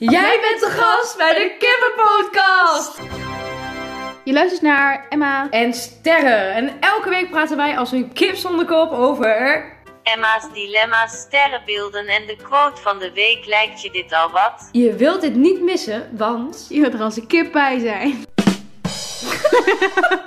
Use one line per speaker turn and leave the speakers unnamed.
Jij bent de gast bij de Kippenpodcast!
Je luistert naar Emma.
En sterren. En elke week praten wij als een kip zonder kop over...
Emma's dilemma's, sterrenbeelden en de quote van de week. Lijkt je dit al wat?
Je wilt dit niet missen, want...
Je wilt er als een kip bij zijn.